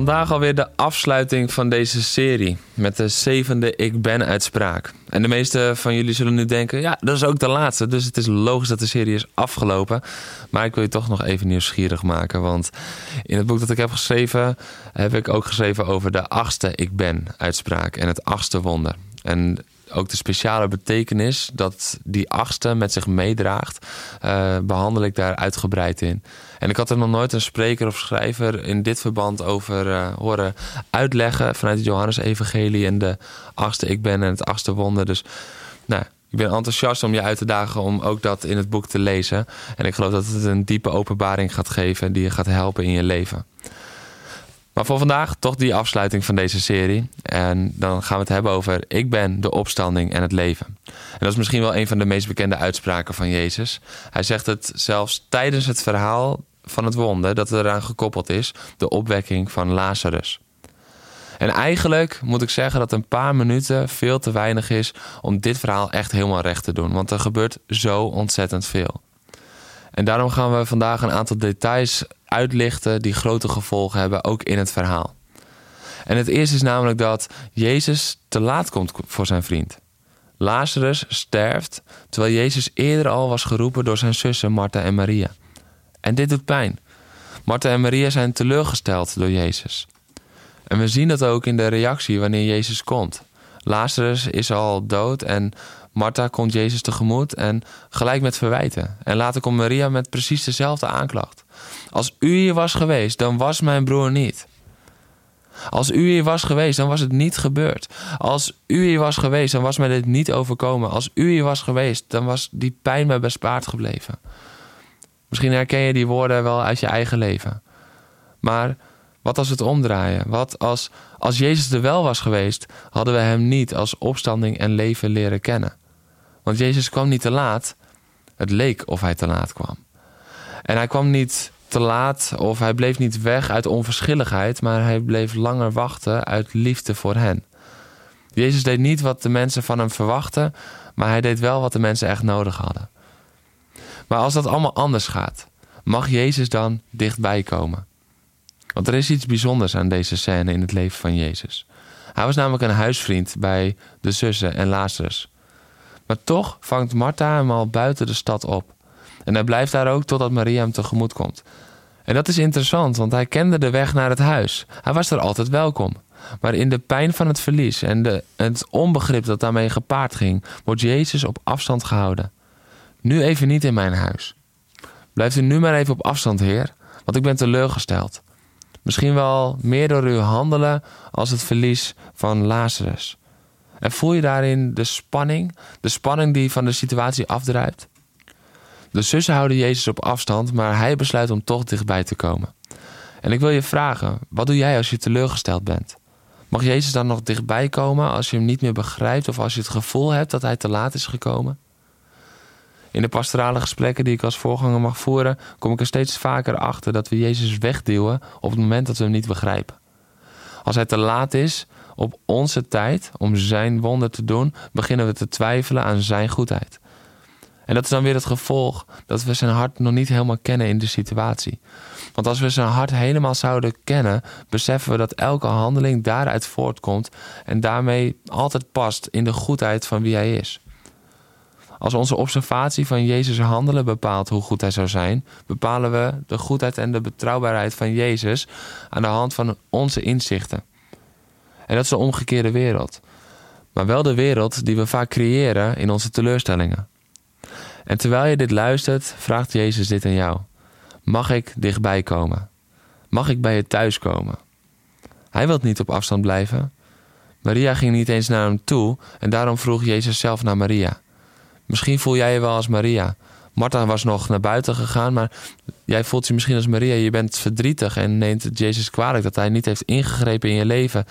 Vandaag alweer de afsluiting van deze serie met de zevende Ik Ben uitspraak. En de meeste van jullie zullen nu denken, ja, dat is ook de laatste, dus het is logisch dat de serie is afgelopen. Maar ik wil je toch nog even nieuwsgierig maken, want in het boek dat ik heb geschreven, heb ik ook geschreven over de achtste Ik Ben uitspraak en het achtste wonder. En ook de speciale betekenis dat die achtste met zich meedraagt, uh, behandel ik daar uitgebreid in. En ik had er nog nooit een spreker of schrijver in dit verband over uh, horen uitleggen vanuit het Johannes-evangelie en de achtste ik ben en het achtste wonder. Dus nou, ik ben enthousiast om je uit te dagen om ook dat in het boek te lezen. En ik geloof dat het een diepe openbaring gaat geven die je gaat helpen in je leven. Maar voor vandaag toch die afsluiting van deze serie. En dan gaan we het hebben over ik ben de opstanding en het leven. En dat is misschien wel een van de meest bekende uitspraken van Jezus. Hij zegt het zelfs tijdens het verhaal van het wonder dat eraan gekoppeld is, de opwekking van Lazarus. En eigenlijk moet ik zeggen dat een paar minuten veel te weinig is om dit verhaal echt helemaal recht te doen, want er gebeurt zo ontzettend veel. En daarom gaan we vandaag een aantal details uitlichten die grote gevolgen hebben, ook in het verhaal. En het eerste is namelijk dat Jezus te laat komt voor zijn vriend. Lazarus sterft terwijl Jezus eerder al was geroepen door zijn zussen Martha en Maria. En dit doet pijn. Martha en Maria zijn teleurgesteld door Jezus. En we zien dat ook in de reactie wanneer Jezus komt. Lazarus is al dood en Martha komt Jezus tegemoet en gelijk met verwijten. En later komt Maria met precies dezelfde aanklacht. Als u hier was geweest, dan was mijn broer niet. Als u hier was geweest, dan was het niet gebeurd. Als u hier was geweest, dan was mij dit niet overkomen. Als u hier was geweest, dan was die pijn mij bespaard gebleven. Misschien herken je die woorden wel uit je eigen leven. Maar wat als het omdraaien? Wat als, als Jezus er wel was geweest, hadden we hem niet als opstanding en leven leren kennen? Want Jezus kwam niet te laat. Het leek of hij te laat kwam. En hij kwam niet te laat of hij bleef niet weg uit onverschilligheid, maar hij bleef langer wachten uit liefde voor hen. Jezus deed niet wat de mensen van hem verwachten, maar hij deed wel wat de mensen echt nodig hadden. Maar als dat allemaal anders gaat, mag Jezus dan dichtbij komen? Want er is iets bijzonders aan deze scène in het leven van Jezus. Hij was namelijk een huisvriend bij de zussen en Lazarus. Maar toch vangt Martha hem al buiten de stad op. En hij blijft daar ook totdat Maria hem tegemoet komt. En dat is interessant, want hij kende de weg naar het huis. Hij was er altijd welkom. Maar in de pijn van het verlies en de, het onbegrip dat daarmee gepaard ging, wordt Jezus op afstand gehouden. Nu even niet in mijn huis. Blijft u nu maar even op afstand, Heer, want ik ben teleurgesteld. Misschien wel meer door uw handelen als het verlies van Lazarus. En voel je daarin de spanning, de spanning die van de situatie afdruipt? De zussen houden Jezus op afstand, maar hij besluit om toch dichtbij te komen. En ik wil je vragen: wat doe jij als je teleurgesteld bent? Mag Jezus dan nog dichtbij komen als je hem niet meer begrijpt of als je het gevoel hebt dat hij te laat is gekomen? In de pastorale gesprekken die ik als voorganger mag voeren, kom ik er steeds vaker achter dat we Jezus wegduwen op het moment dat we hem niet begrijpen. Als hij te laat is op onze tijd om zijn wonder te doen, beginnen we te twijfelen aan zijn goedheid. En dat is dan weer het gevolg dat we zijn hart nog niet helemaal kennen in de situatie. Want als we zijn hart helemaal zouden kennen, beseffen we dat elke handeling daaruit voortkomt en daarmee altijd past in de goedheid van wie hij is. Als onze observatie van Jezus' handelen bepaalt hoe goed hij zou zijn, bepalen we de goedheid en de betrouwbaarheid van Jezus aan de hand van onze inzichten. En dat is de omgekeerde wereld. Maar wel de wereld die we vaak creëren in onze teleurstellingen. En terwijl je dit luistert, vraagt Jezus dit aan jou: Mag ik dichtbij komen? Mag ik bij je thuis komen? Hij wil niet op afstand blijven. Maria ging niet eens naar hem toe en daarom vroeg Jezus zelf naar Maria. Misschien voel jij je wel als Maria. Martha was nog naar buiten gegaan, maar jij voelt je misschien als Maria. Je bent verdrietig en neemt Jezus kwalijk dat hij niet heeft ingegrepen in je leven.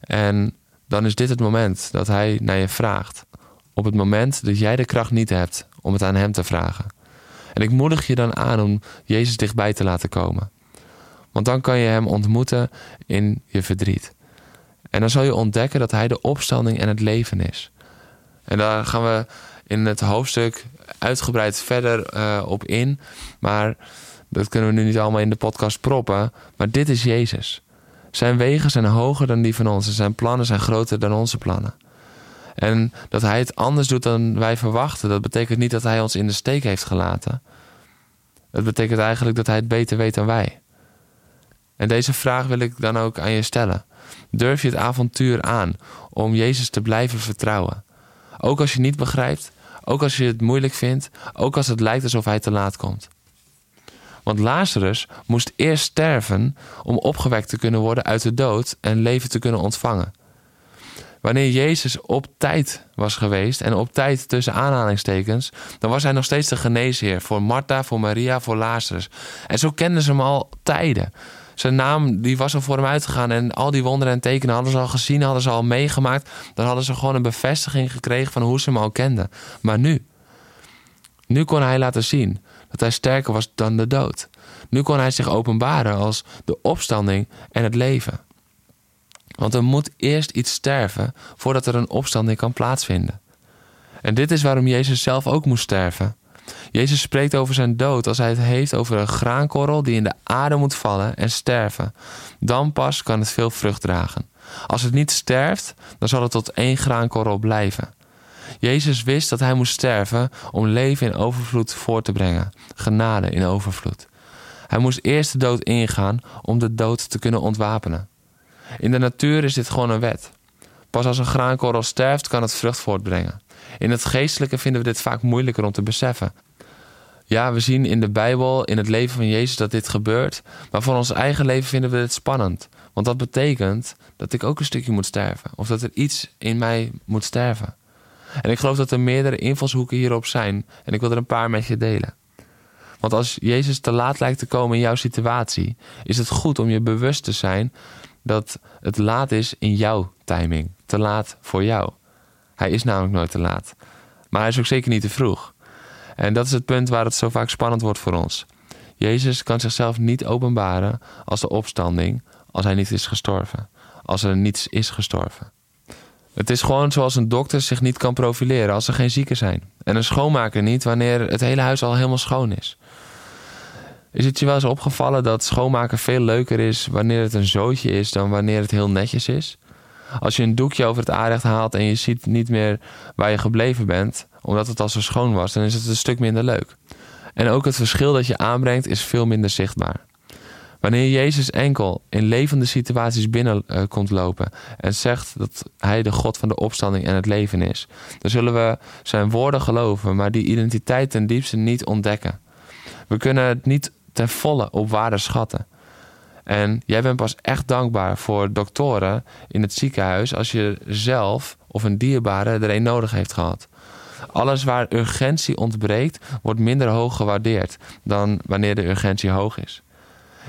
En dan is dit het moment dat hij naar je vraagt. Op het moment dat jij de kracht niet hebt om het aan hem te vragen. En ik moedig je dan aan om Jezus dichtbij te laten komen. Want dan kan je hem ontmoeten in je verdriet. En dan zal je ontdekken dat hij de opstanding en het leven is. En daar gaan we in het hoofdstuk uitgebreid verder uh, op in. Maar dat kunnen we nu niet allemaal in de podcast proppen. Maar dit is Jezus. Zijn wegen zijn hoger dan die van ons. En zijn plannen zijn groter dan onze plannen. En dat hij het anders doet dan wij verwachten, dat betekent niet dat hij ons in de steek heeft gelaten. Het betekent eigenlijk dat hij het beter weet dan wij. En deze vraag wil ik dan ook aan je stellen. Durf je het avontuur aan om Jezus te blijven vertrouwen? Ook als je niet begrijpt, ook als je het moeilijk vindt, ook als het lijkt alsof hij te laat komt. Want Lazarus moest eerst sterven om opgewekt te kunnen worden uit de dood en leven te kunnen ontvangen. Wanneer Jezus op tijd was geweest, en op tijd tussen aanhalingstekens, dan was hij nog steeds de geneesheer voor Martha, voor Maria, voor Lazarus. En zo kenden ze hem al tijden. Zijn naam die was al voor hem uitgegaan en al die wonderen en tekenen hadden ze al gezien, hadden ze al meegemaakt. Dan hadden ze gewoon een bevestiging gekregen van hoe ze hem al kenden. Maar nu, nu kon hij laten zien dat hij sterker was dan de dood. Nu kon hij zich openbaren als de opstanding en het leven. Want er moet eerst iets sterven voordat er een opstanding kan plaatsvinden. En dit is waarom Jezus zelf ook moest sterven. Jezus spreekt over zijn dood als hij het heeft over een graankorrel die in de aarde moet vallen en sterven. Dan pas kan het veel vrucht dragen. Als het niet sterft, dan zal het tot één graankorrel blijven. Jezus wist dat hij moest sterven om leven in overvloed voor te brengen, genade in overvloed. Hij moest eerst de dood ingaan om de dood te kunnen ontwapenen. In de natuur is dit gewoon een wet. Pas als een graankorrel sterft, kan het vrucht voortbrengen. In het geestelijke vinden we dit vaak moeilijker om te beseffen. Ja, we zien in de Bijbel, in het leven van Jezus, dat dit gebeurt. Maar voor ons eigen leven vinden we dit spannend. Want dat betekent dat ik ook een stukje moet sterven. Of dat er iets in mij moet sterven. En ik geloof dat er meerdere invalshoeken hierop zijn. En ik wil er een paar met je delen. Want als Jezus te laat lijkt te komen in jouw situatie, is het goed om je bewust te zijn dat het laat is in jouw timing. Te laat voor jou. Hij is namelijk nooit te laat. Maar hij is ook zeker niet te vroeg. En dat is het punt waar het zo vaak spannend wordt voor ons. Jezus kan zichzelf niet openbaren als de opstanding als hij niet is gestorven. Als er niets is gestorven. Het is gewoon zoals een dokter zich niet kan profileren als er geen zieken zijn. En een schoonmaker niet wanneer het hele huis al helemaal schoon is. Is het je wel eens opgevallen dat schoonmaken veel leuker is wanneer het een zootje is dan wanneer het heel netjes is? Als je een doekje over het aanrecht haalt en je ziet niet meer waar je gebleven bent, omdat het al zo schoon was, dan is het een stuk minder leuk. En ook het verschil dat je aanbrengt is veel minder zichtbaar. Wanneer Jezus enkel in levende situaties binnen komt lopen en zegt dat Hij de God van de opstanding en het leven is, dan zullen we Zijn woorden geloven, maar die identiteit ten diepste niet ontdekken. We kunnen het niet ten volle op waarde schatten. En jij bent pas echt dankbaar voor doktoren in het ziekenhuis als je zelf of een dierbare er een nodig heeft gehad. Alles waar urgentie ontbreekt, wordt minder hoog gewaardeerd dan wanneer de urgentie hoog is.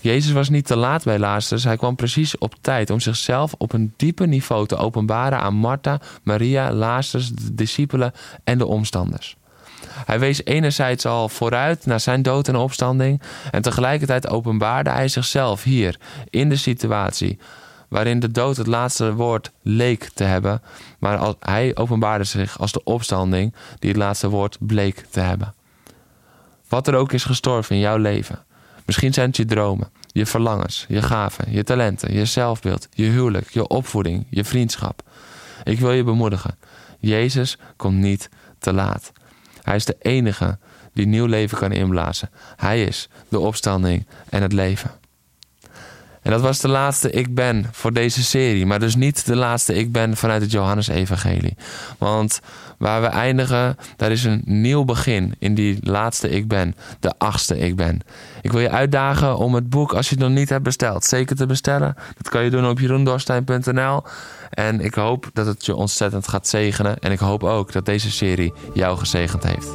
Jezus was niet te laat bij Lazarus, hij kwam precies op tijd om zichzelf op een dieper niveau te openbaren aan Martha, Maria, Lazarus, de discipelen en de omstanders. Hij wees enerzijds al vooruit naar zijn dood en opstanding en tegelijkertijd openbaarde hij zichzelf hier in de situatie waarin de dood het laatste woord leek te hebben, maar hij openbaarde zich als de opstanding die het laatste woord bleek te hebben. Wat er ook is gestorven in jouw leven. Misschien zijn het je dromen, je verlangens, je gaven, je talenten, je zelfbeeld, je huwelijk, je opvoeding, je vriendschap. Ik wil je bemoedigen. Jezus komt niet te laat. Hij is de enige die nieuw leven kan inblazen. Hij is de opstanding en het leven. En dat was de laatste Ik Ben voor deze serie. Maar dus niet de laatste Ik Ben vanuit het Johannes-evangelie. Want waar we eindigen, daar is een nieuw begin in die laatste Ik Ben. De achtste Ik Ben. Ik wil je uitdagen om het boek, als je het nog niet hebt besteld, zeker te bestellen. Dat kan je doen op jeroendorstein.nl. En ik hoop dat het je ontzettend gaat zegenen. En ik hoop ook dat deze serie jou gezegend heeft.